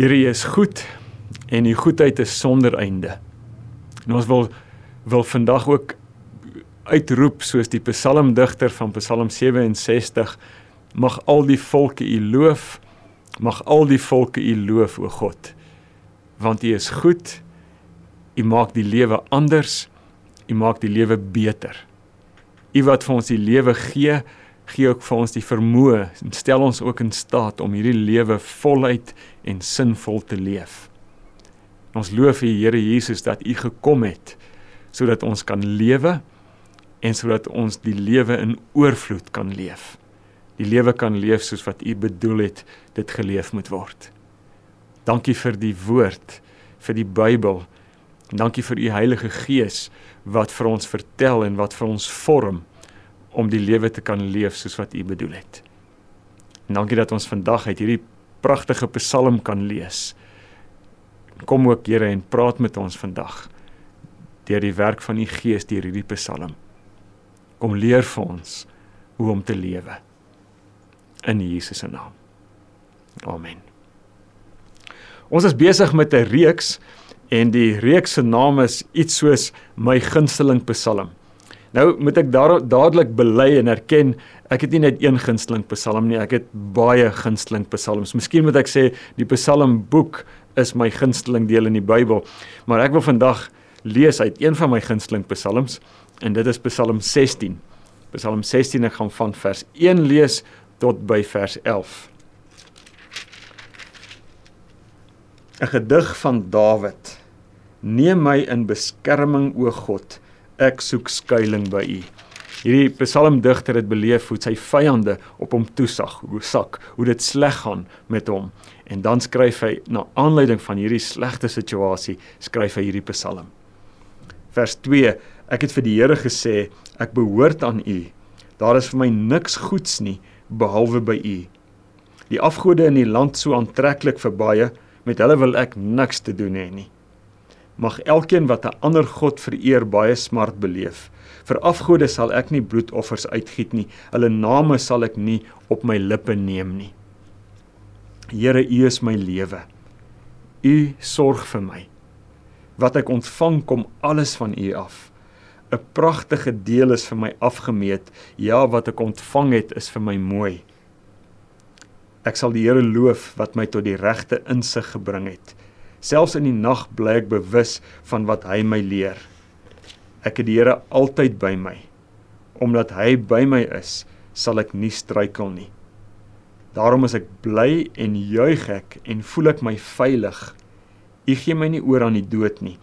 Here, U is goed en U goedheid is sonder einde. En ons wil wil vandag ook uitroep soos die psalmdigter van Psalm 67 mag al die volke U loof mag al die volke U loof o God want U is goed U maak die lewe anders U maak die lewe beter U wat vir ons die lewe gee gee ook vir ons die vermoë en stel ons ook in staat om hierdie lewe voluit en sinvol te leef ons loof U Here Jesus dat U gekom het sodat ons kan lewe en sodat ons die lewe in oorvloed kan leef. Die lewe kan leef soos wat U bedoel het dit geleef moet word. Dankie vir die woord, vir die Bybel. Dankie vir U Heilige Gees wat vir ons vertel en wat vir ons vorm om die lewe te kan leef soos wat U bedoel het. En dankie dat ons vandag uit hierdie pragtige Psalm kan lees. Kom ook Here en praat met ons vandag deur die werk van u Gees deur hierdie Psalm. Kom leer vir ons hoe om te lewe in Jesus se naam. Amen. Ons is besig met 'n reeks en die reeks se naam is iets soos my gunsteling Psalm. Nou moet ek daar dadelik bely en erken ek het nie net een gunsteling Psalm nie, ek het baie gunsteling Psalms. Miskien moet ek sê die Psalm boek is my gunsteling deel in die Bybel, maar ek wil vandag lees uit een van my gunsteling psalms en dit is Psalm 16. Psalm 16 ek gaan van vers 1 lees tot by vers 11. 'n Gedig van Dawid. Neem my in beskerming o God, ek soek skuilings by U. Hierdie psalmdigter het beleef hoe sy vyande op hom toesag, hoe sak, hoe dit sleg gaan met hom. En dan skryf hy na aanleiding van hierdie slegte situasie, skryf hy hierdie psalm vers 2 ek het vir die Here gesê ek behoort aan u daar is vir my niks goeds nie behalwe by u die afgode in die land so aantreklik vir baie met hulle wil ek niks te doen hê nie mag elkeen wat 'n ander god vereer baie smart beleef vir afgode sal ek nie bloedoffers uitgiet nie hulle name sal ek nie op my lippe neem nie Here u is my lewe u sorg vir my wat ek ontvang kom alles van U af. 'n Pragtige deel is vir my afgemeet. Ja, wat ek ontvang het is vir my mooi. Ek sal die Here loof wat my tot die regte insig gebring het. Selfs in die nag bly ek bewus van wat hy my leer. Ek het die Here altyd by my. Omdat hy by my is, sal ek nie struikel nie. Daarom is ek bly en juig ek en voel ek my veilig U gee my nie oor aan die dood nie.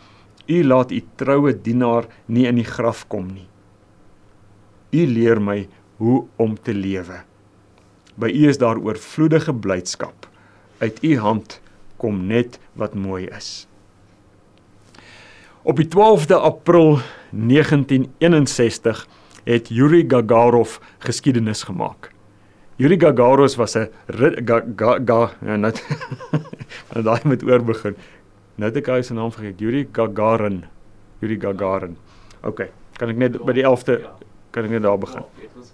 U laat u troue dienaar nie in die graf kom nie. U leer my hoe om te lewe. By u is daar oorvloedige blydskap. Uit u hand kom net wat mooi is. Op die 12de April 1961 het Yuri Gagarin geskiedenis gemaak. Yuri Gagarin was 'n ga ga ga ja, net daai met oor begin. Nou het ek hy se naam vergeet, Yuri Gagarin. Yuri Gagarin. OK, kan ek net by die 11de kan ek net daar begin.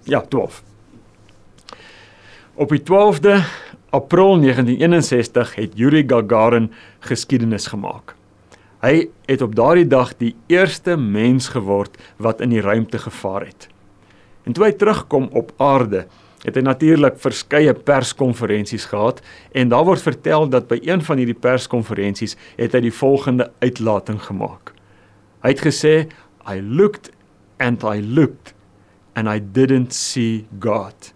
Ja, 12. Op die 12de April 1961 het Yuri Gagarin geskiedenis gemaak. Hy het op daardie dag die eerste mens geword wat in die ruimte gevaar het. En toe hy terugkom op aarde, het hy natuurlik verskeie perskonferensies gehad en daar word vertel dat by een van hierdie perskonferensies het hy die volgende uitlating gemaak. Hy het gesê I looked and I looked and I didn't see God.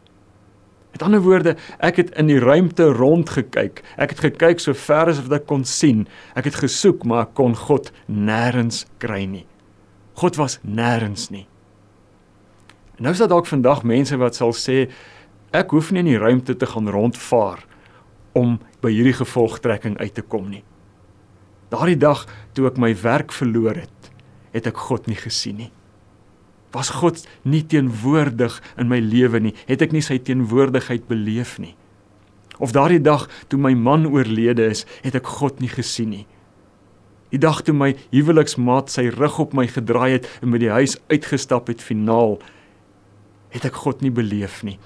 Met ander woorde, ek het in die ruimte rondgekyk. Ek het gekyk so ver as wat ek kon sien. Ek het gesoek, maar ek kon God nêrens kry nie. God was nêrens nie. En nou is daar dalk vandag mense wat sal sê Ek hoef nie in die ruimte te gaan rondvaar om by hierdie gevolgtrekking uit te kom nie. Daardie dag toe ek my werk verloor het, het ek God nie gesien nie. Was God nie teenwoordig in my lewe nie, het ek nie sy teenwoordigheid beleef nie. Of daardie dag toe my man oorlede is, het ek God nie gesien nie. Die dag toe my huweliksmaat sy rug op my gedraai het en by die huis uitgestap het finaal, het ek God nie beleef nie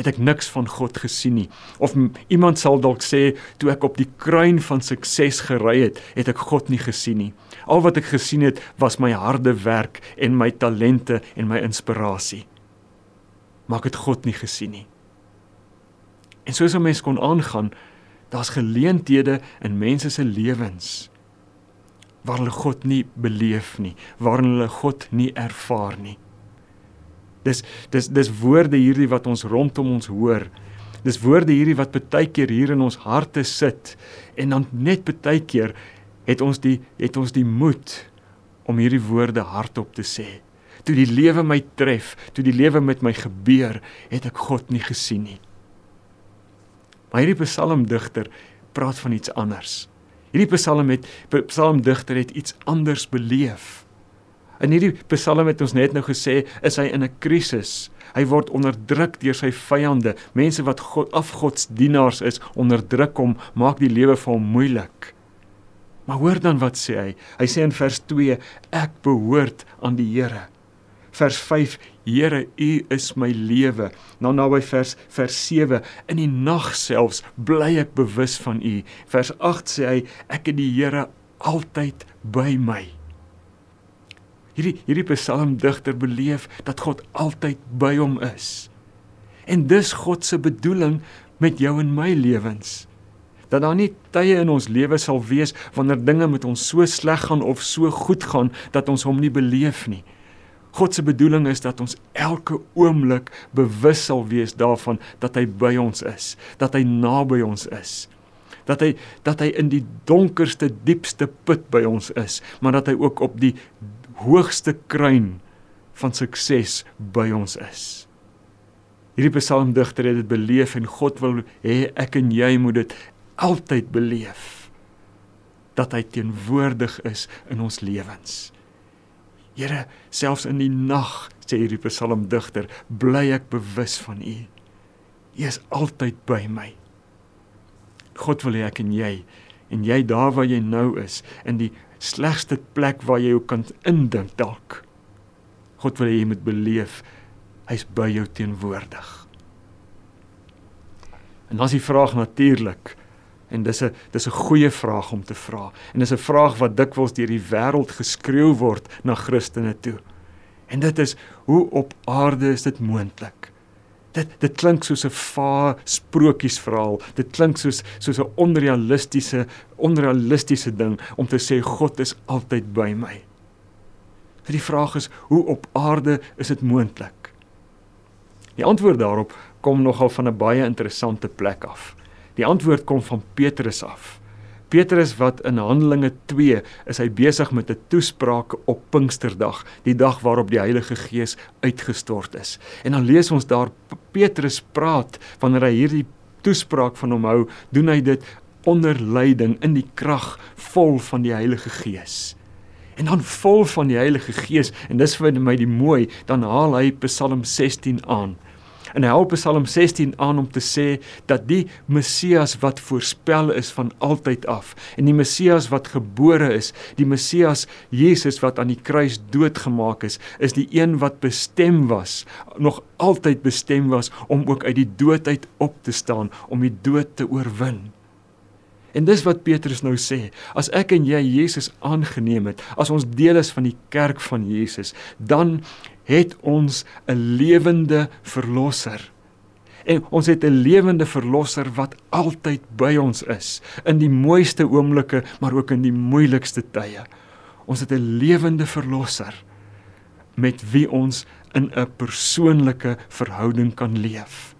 het ek niks van God gesien nie. Of iemand sal dalk sê toe ek op die kruin van sukses gery het, het ek God nie gesien nie. Al wat ek gesien het was my harde werk en my talente en my inspirasie. Maar ek het God nie gesien nie. En soos 'n mens kon aangaan, daar's geleenthede in mense se lewens waar hulle God nie beleef nie, waar hulle God nie ervaar nie. Dis dis dis woorde hierdie wat ons rondom ons hoor. Dis woorde hierdie wat baie keer hier in ons harte sit en dan net baie keer het ons die het ons die moed om hierdie woorde hardop te sê. Toe die lewe my tref, toe die lewe met my gebeur, het ek God nie gesien nie. Maar hierdie psalmdigter praat van iets anders. Hierdie psalm het psalmdigter het iets anders beleef. In hierdie psalm het ons net nou gesê, is hy in 'n krisis. Hy word onderdruk deur sy vyande, mense wat God afgodsdienaars is, onderdruk hom, maak die lewe vir hom moeilik. Maar hoor dan wat sê hy? Hy sê in vers 2, ek behoort aan die Here. Vers 5, Here, U is my lewe. Nou nou by vers vers 7, in die nag selfs bly ek bewus van U. Vers 8 sê hy, ek het die Here altyd by my. Hierdie hierdie psalmdigter beleef dat God altyd by hom is. En dis God se bedoeling met jou en my lewens. Dat daar nie tye in ons lewe sal wees wanneer dinge met ons so sleg gaan of so goed gaan dat ons hom nie beleef nie. God se bedoeling is dat ons elke oomblik bewus sal wees daarvan dat hy by ons is, dat hy naby ons is. Dat hy dat hy in die donkerste diepste put by ons is, maar dat hy ook op die hoogste kruin van sukses by ons is. Hierdie psalmdigter het dit beleef en God wil hê ek en jy moet dit altyd beleef dat hy teenwoordig is in ons lewens. Here, selfs in die nag, sê hierdie psalmdigter, bly ek bewus van U. U is altyd by my. God wil hê ek en jy en jy daar waar jy nou is in die slegste plek waar jy jou kan indink dalk. God wil hê jy moet beleef hy's by jou teenwoordig. En dan is die vraag natuurlik en dis 'n dis 'n goeie vraag om te vra. En dis 'n vraag wat dikwels deur die wêreld geskreeu word na Christene toe. En dit is hoe op aarde is dit moontlik? Dit dit klink soos 'n va sprokiesverhaal. Dit klink soos soos 'n onrealistiese onrealistiese ding om te sê God is altyd by my. Die vraag is hoe op aarde is dit moontlik? Die antwoord daarop kom nogal van 'n baie interessante plek af. Die antwoord kom van Petrus af. Petrus wat in Handelinge 2 is hy besig met 'n toespraak op Pinksterdag, die dag waarop die Heilige Gees uitgestort is. En dan lees ons daar Petrus praat wanneer hy hierdie toespraak van hom hou, doen hy dit onder leiding in die krag vol van die Heilige Gees. En dan vol van die Heilige Gees en dis vir my die mooi, dan haal hy Psalm 16 aan. En hy help Psalm 16 aan om te sê dat die Messias wat voorspel is van altyd af en die Messias wat gebore is, die Messias Jesus wat aan die kruis doodgemaak is, is die een wat bestem was, nog altyd bestem was om ook uit die dood uit op te staan, om die dood te oorwin. En dis wat Petrus nou sê, as ek en jy Jesus aangeneem het, as ons deel is van die kerk van Jesus, dan het ons 'n lewende verlosser. En ons het 'n lewende verlosser wat altyd by ons is in die mooiste oomblikke, maar ook in die moeilikste tye. Ons het 'n lewende verlosser met wie ons in 'n persoonlike verhouding kan leef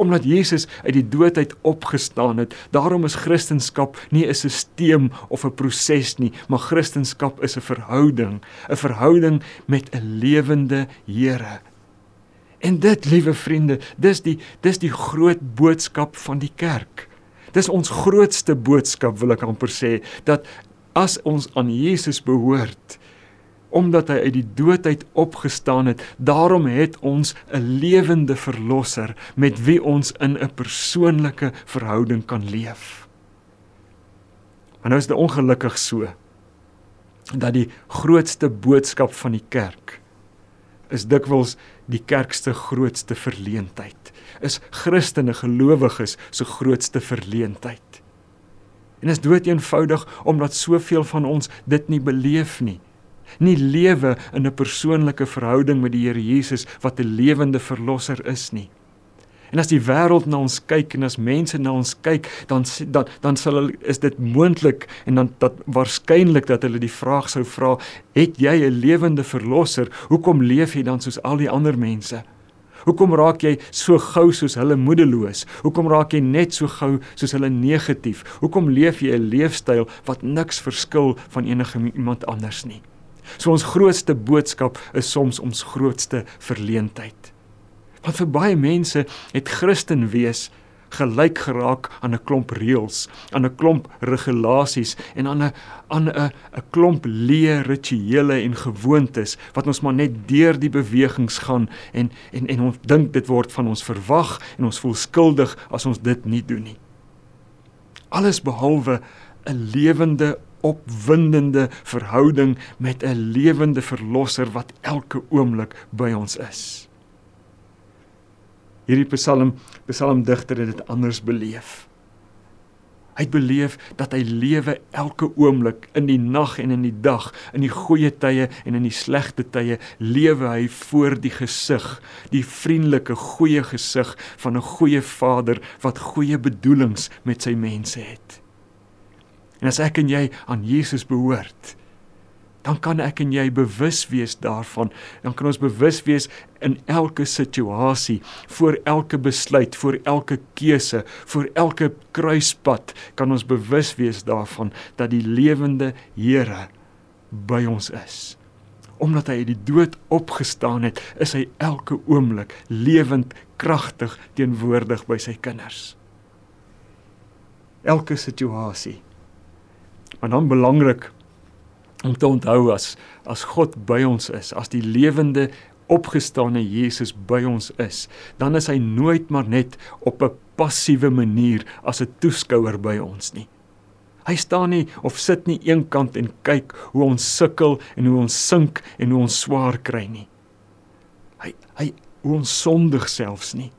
omdat Jesus uit die dood uit opgestaan het. Daarom is Christendom nie 'n stelsel of 'n proses nie, maar Christendom is 'n verhouding, 'n verhouding met 'n lewende Here. En dit, liewe vriende, dis die dis die groot boodskap van die kerk. Dis ons grootste boodskap wil ek amper sê dat as ons aan Jesus behoort, omdat hy uit die dood uit opgestaan het. Daarom het ons 'n lewende verlosser met wie ons in 'n persoonlike verhouding kan leef. Maar nou is dit ongelukkig so dat die grootste boodskap van die kerk is dikwels die kerk se grootste verleentheid. Is Christene gelowiges se grootste verleentheid. En is dood eenvoudig omdat soveel van ons dit nie beleef nie. Nie lewe in 'n persoonlike verhouding met die Here Jesus wat 'n lewende verlosser is nie. En as die wêreld na ons kyk en as mense na ons kyk, dan dan dan sal hulle is dit moontlik en dan dat waarskynlik dat hulle die vraag sou vra, het jy 'n lewende verlosser? Hoekom leef jy dan soos al die ander mense? Hoekom raak jy so gou soos hulle moedeloos? Hoekom raak jy net so gou soos hulle negatief? Hoekom leef jy 'n leefstyl wat niks verskil van enige iemand anders nie? So ons grootste boodskap is soms ons grootste verleentheid. Want vir baie mense het Christen wees gelyk geraak aan 'n klomp reëls, aan 'n klomp regulasies en aan 'n aan 'n 'n klomp leë rituele en gewoontes wat ons maar net deur die bewegings gaan en en en ons dink dit word van ons verwag en ons voel skuldig as ons dit nie doen nie. Alles behalwe 'n lewende opwindende verhouding met 'n lewende verlosser wat elke oomblik by ons is hierdie Psalm psalmdigter het dit anders beleef. Hy het beleef dat hy lewe elke oomblik in die nag en in die dag, in die goeie tye en in die slegte tye, lewe hy voor die gesig, die vriendelike goeie gesig van 'n goeie Vader wat goeie bedoelings met sy mense het. En as ek en jy aan Jesus behoort, dan kan ek en jy bewus wees daarvan. Dan kan ons bewus wees in elke situasie, voor elke besluit, voor elke keuse, voor elke kruispunt kan ons bewus wees daarvan dat die lewende Here by ons is. Omdat hy uit die dood opgestaan het, is hy elke oomblik lewend, kragtig teenwoordig by sy kinders. Elke situasie. Maar dan belangrik om te onthou as as God by ons is, as die lewende opgestane Jesus by ons is, dan is hy nooit maar net op 'n passiewe manier as 'n toeskouer by ons nie. Hy staan nie of sit nie eenkant en kyk hoe ons sukkel en hoe ons sink en hoe ons swaar kry nie. Hy hy hoe ons sondig selfs nie.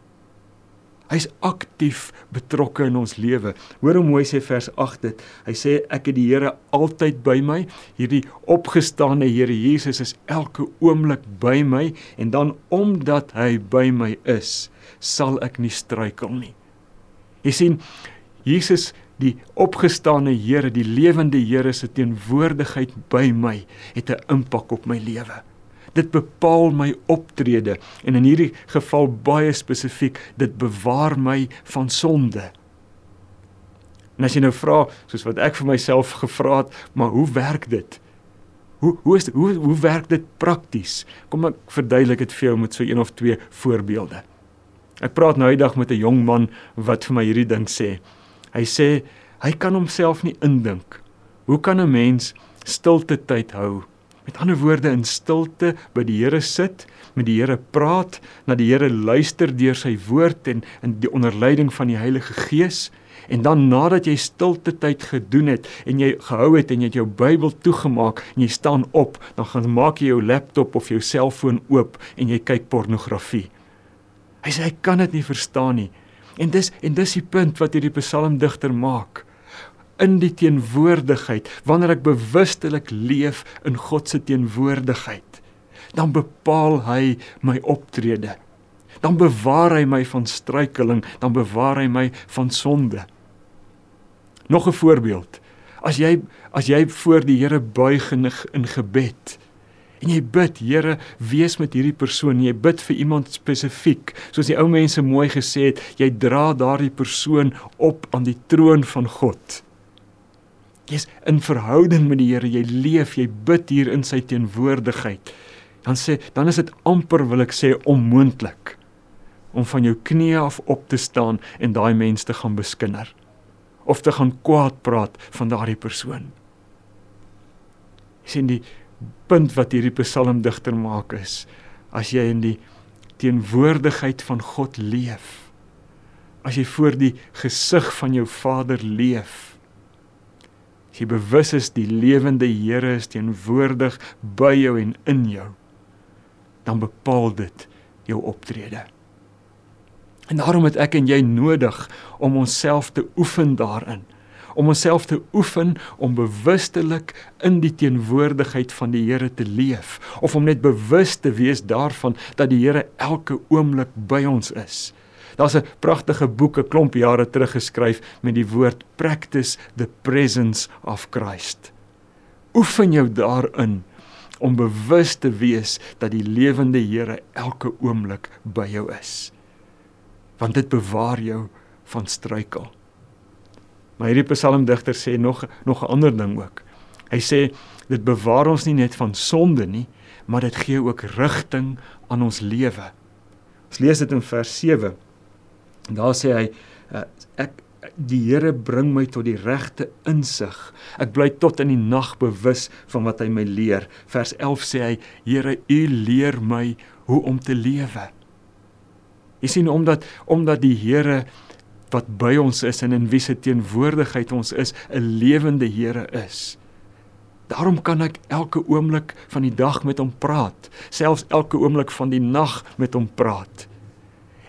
Hy's aktief betrokke in ons lewe. Hoor hoe mooi sê vers 8 dit. Hy sê ek het die Here altyd by my. Hierdie opgestane Here Jesus is elke oomblik by my en dan omdat hy by my is, sal ek nie struikel nie. Jy sien Jesus die opgestane Here, die lewende Here se teenwoordigheid by my het 'n impak op my lewe. Dit bepaal my optrede en in hierdie geval baie spesifiek, dit bewaar my van sonde. En as jy nou vra, soos wat ek vir myself gevra het, maar hoe werk dit? Hoe hoe is hoe hoe werk dit prakties? Kom ek verduidelik dit vir jou met so een of twee voorbeelde. Ek praat nou eendag met 'n jong man wat vir my hierdie ding sê. Hy sê hy kan homself nie indink. Hoe kan 'n mens stilte tyd hou Met ander woorde in stilte by die Here sit, met die Here praat, na die Here luister deur sy woord en in die onderleiding van die Heilige Gees en dan nadat jy stilte tyd gedoen het en jy gehou het en jy het jou Bybel toegemaak en jy staan op, dan gaan maak jy jou laptop of jou selfoon oop en jy kyk pornografie. Hy sê hy kan dit nie verstaan nie. En dis en dis die punt wat hierdie psalmdigter maak in die teenwoordigheid, wanneer ek bewustelik leef in God se teenwoordigheid, dan bepaal hy my optrede. Dan bewaar hy my van struikeling, dan bewaar hy my van sonde. Nog 'n voorbeeld. As jy as jy voor die Here buig in, in gebed en jy bid, Here, wees met hierdie persoon, jy bid vir iemand spesifiek, soos die ou mense mooi gesê het, jy dra daardie persoon op aan die troon van God jy's in verhouding met die Here, jy leef, jy bid hier in sy teenwoordigheid. Dan sê dan is dit amper wil ek sê onmoontlik om van jou knieë af op te staan en daai mens te gaan beskinder of te gaan kwaad praat van daardie persoon. Jy sien die punt wat hierdie psalmdigter maak is as jy in die teenwoordigheid van God leef as jy voor die gesig van jou Vader leef As jy bewus is die lewende Here is teenwoordig by jou en in jou, dan bepaal dit jou optrede. En daarom het ek en jy nodig om onsself te oefen daarin om onsself te oefen om bewustelik in die teenwoordigheid van die Here te leef of om net bewus te wees daarvan dat die Here elke oomblik by ons is. Daar's 'n pragtige boek 'n klomp jare terug geskryf met die woord practice the presence of Christ. Oefen jou daarin om bewus te wees dat die lewende Here elke oomblik by jou is. Want dit bewaar jou van struikel. Maar hierdie psalmdigter sê nog nog 'n ander ding ook. Hy sê dit bewaar ons nie net van sonde nie, maar dit gee ook rigting aan ons lewe. Ons lees dit in vers 7. Daar sê hy uh, ek die Here bring my tot die regte insig. Ek bly tot in die nag bewus van wat hy my leer. Vers 11 sê hy: Here, U leer my hoe om te lewe. Jy sien omdat omdat die Here wat by ons is en in wie se teenwoordigheid ons is, 'n lewende Here is. Daarom kan ek elke oomblik van die dag met hom praat, selfs elke oomblik van die nag met hom praat.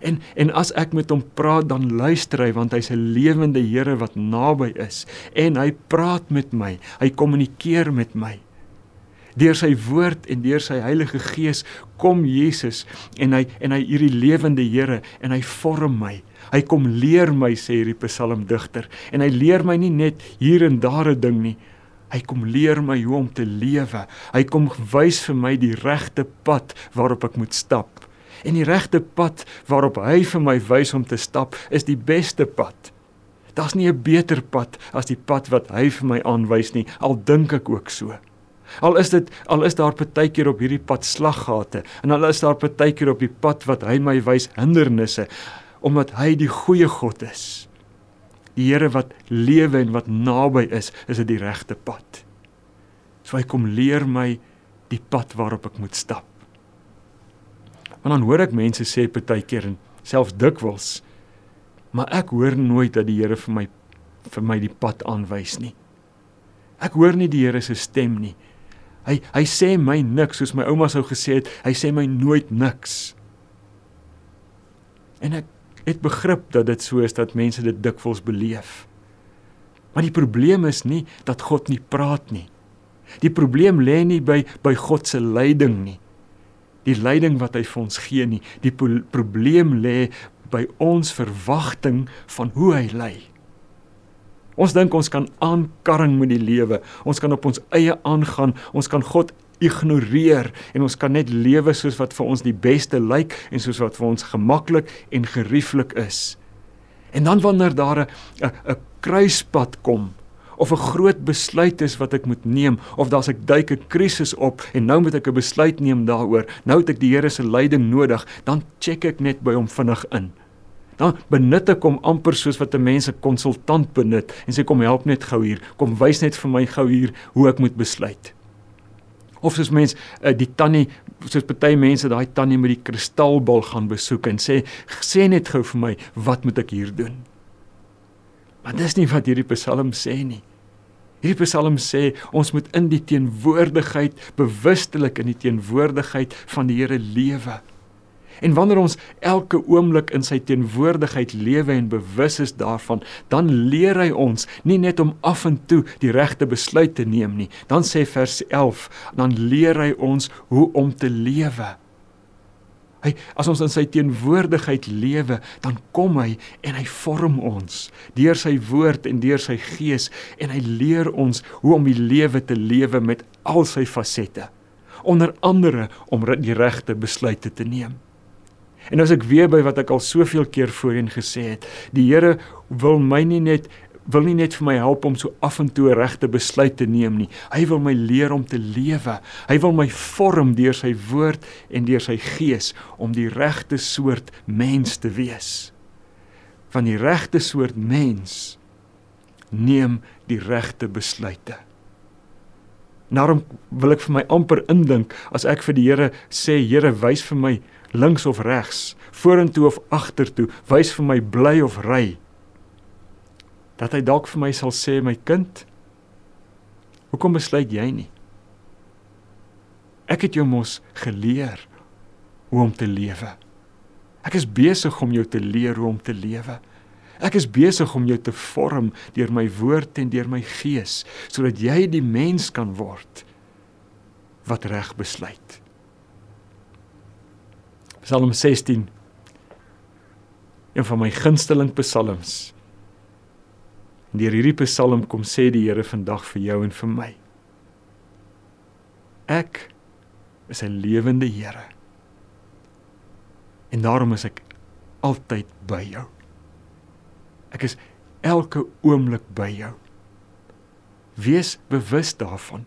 En en as ek met hom praat, dan luister hy want hy's 'n lewende Here wat naby is en hy praat met my, hy kommunikeer met my. Deur sy woord en deur sy Heilige Gees kom Jesus en hy en hy hierdie lewende Here en hy vorm my. Hy kom leer my sê hierdie psalmdigter en hy leer my nie net hier en daar 'n ding nie. Hy kom leer my hoe om te lewe. Hy kom wys vir my die regte pad waarop ek moet stap. En die regte pad waarop hy vir my wys om te stap is die beste pad. Daar's nie 'n beter pad as die pad wat hy vir my aanwys nie, al dink ek ook so. Al is dit al is daar partykeer op hierdie pad slaggate en al is daar partykeer op die pad wat hy my wys hindernisse omdat hy die goeie God is. Die Here wat lewe en wat naby is, is dit die regte pad. So hy kom leer my die pad waarop ek moet stap. Want dan hoor ek mense sê partykeer en selfs dikwels, maar ek hoor nooit dat die Here vir my vir my die pad aanwys nie. Ek hoor nie die Here se stem nie. Hy hy sê my niks soos my ouma sou gesê het, hy sê my nooit niks. En ek het begrip dat dit so is dat mense dit dikwels beleef. Maar die probleem is nie dat God nie praat nie. Die probleem lê nie by by God se leiding nie. Die leiding wat hy vir ons gee nie. Die probleem lê by ons verwagting van hoe hy lei. Ons dink ons kan aankarring met die lewe. Ons kan op ons eie aangaan. Ons kan God ignoreer en ons kan net lewe soos wat vir ons die beste lyk en soos wat vir ons gemaklik en gerieflik is. En dan wanneer daar 'n 'n kruispunt kom of 'n groot besluit is wat ek moet neem of daar's 'n duike krisis op en nou moet ek 'n besluit neem daaroor. Nou het ek die Here se leiding nodig, dan check ek net by hom vinnig in. Dan benut ek hom amper soos wat 'n mens 'n konsultant benut en sê kom help net gou hier, kom wys net vir my gou hier hoe ek moet besluit of soos mens uh, die tannie soos party mense daai tannie met die kristalbal gaan besoek en sê sê net gou vir my wat moet ek hier doen maar dis nie wat hierdie psalm sê nie hierdie psalm sê ons moet in die teenwoordigheid bewustelik in die teenwoordigheid van die Here lewe En wanneer ons elke oomblik in sy teenwoordigheid lewe en bewus is daarvan, dan leer hy ons nie net om af en toe die regte besluit te neem nie. Dan sê vers 11, dan leer hy ons hoe om te lewe. Hy as ons in sy teenwoordigheid lewe, dan kom hy en hy vorm ons deur sy woord en deur sy gees en hy leer ons hoe om die lewe te lewe met al sy fasette onder andere om die regte besluite te neem. En as ek weer by wat ek al soveel keer voorheen gesê het, die Here wil my nie net wil nie net vir my help om so af en toe regte besluit te neem nie. Hy wil my leer om te lewe. Hy wil my vorm deur sy woord en deur sy gees om die regte soort mens te wees. Van die regte soort mens neem die regte besluite. Daarom wil ek vir my amper indink as ek vir die Here sê, Here, wys vir my links of regs, vorentoe of agtertoe, wys vir my bly of ry. Dat hy dalk vir my sal sê my kind, hoekom besluit jy nie? Ek het jou mos geleer hoe om te lewe. Ek is besig om jou te leer hoe om te lewe. Ek is besig om jou te vorm deur my woord en deur my gees sodat jy die mens kan word wat reg besluit. Psalm 16 Een van my gunsteling psalms. Deur hierdie psalm kom sê die Here vandag vir jou en vir my. Ek is 'n lewende Here. En daarom is ek altyd by jou. Ek is elke oomblik by jou. Wees bewus daarvan.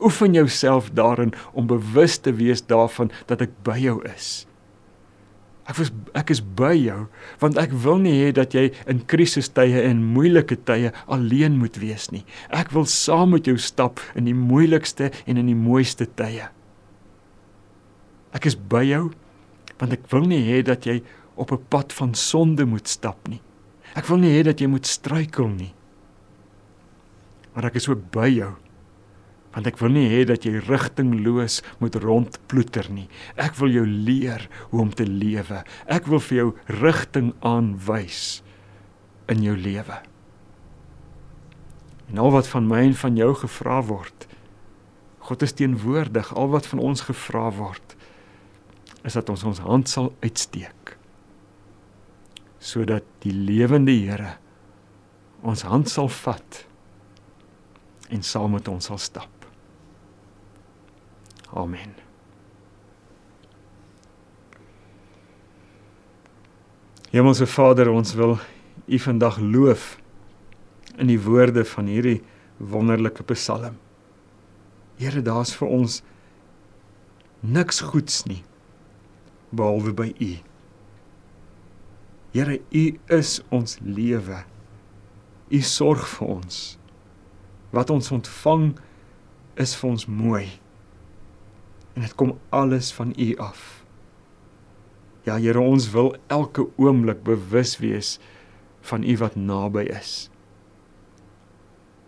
Oefen jouself daarin om bewus te wees daarvan dat ek by jou is. Ek was ek is by jou want ek wil nie hê dat jy in krisistye en moeilike tye alleen moet wees nie. Ek wil saam met jou stap in die moeilikste en in die mooiste tye. Ek is by jou want ek wil nie hê dat jy op 'n pad van sonde moet stap nie. Ek wil nie hê dat jy moet struikel nie. Maar ek is ook by jou. Want ek wil nie hê dat jy rigtingloos moet rondploeter nie. Ek wil jou leer hoe om te lewe. Ek wil vir jou rigting aanwys in jou lewe. En al wat van my en van jou gevra word, God is teenwoordig. Al wat van ons gevra word, is dat ons ons hand sal uitsteek sodat die lewende Here ons hand sal vat en saam met ons sal stap. Amen. Hemelse Vader, ons wil U vandag loof in die woorde van hierdie wonderlike Psalm. Here, daar's vir ons niks goeds nie behalwe by U. Here, U is ons lewe. U sorg vir ons. Wat ons ontvang is vir ons mooi. En dit kom alles van U af. Ja, Here, ons wil elke oomblik bewus wees van U wat naby is.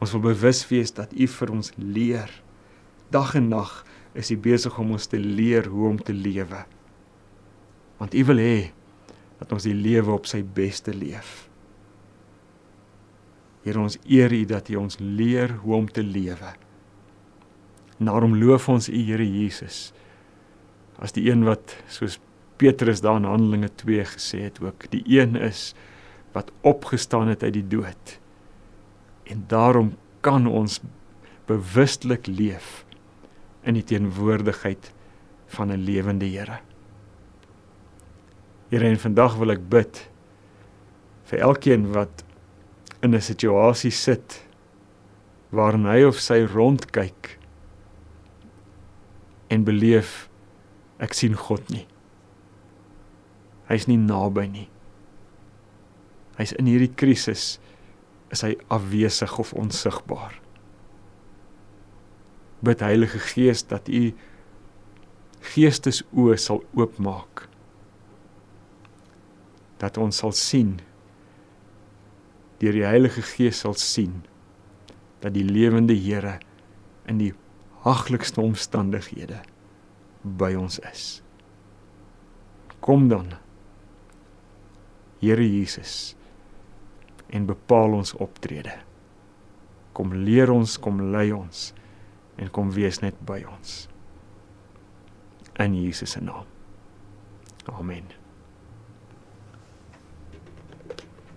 Ons wil bewus wees dat U vir ons leer. Dag en nag is U besig om ons te leer hoe om te lewe. Want U wil hê dat ons die lewe op sy beste leef. Here ons eer U dat U ons leer hoe om te lewe. En daarom loof ons U Here Jesus as die een wat soos Petrus daar in Handelinge 2 gesê het ook, die een is wat opgestaan het uit die dood. En daarom kan ons bewustelik leef in die teenwoordigheid van 'n lewende Here. Here en vandag wil ek bid vir elkeen wat in 'n situasie sit waarin hy of sy rondkyk en beleef ek sien God nie. Hy's nie naby nie. Hy's in hierdie krisis is hy afwesig of onsigbaar. Bid Heilige Gees dat u geestesoë sal oopmaak dat ons sal sien deur die Heilige Gees sal sien dat die lewende Here in die haglikste omstandighede by ons is. Kom dan Here Jesus en bepaal ons optrede. Kom leer ons, kom lei ons en kom wees net by ons. In Jesus se naam. Amen.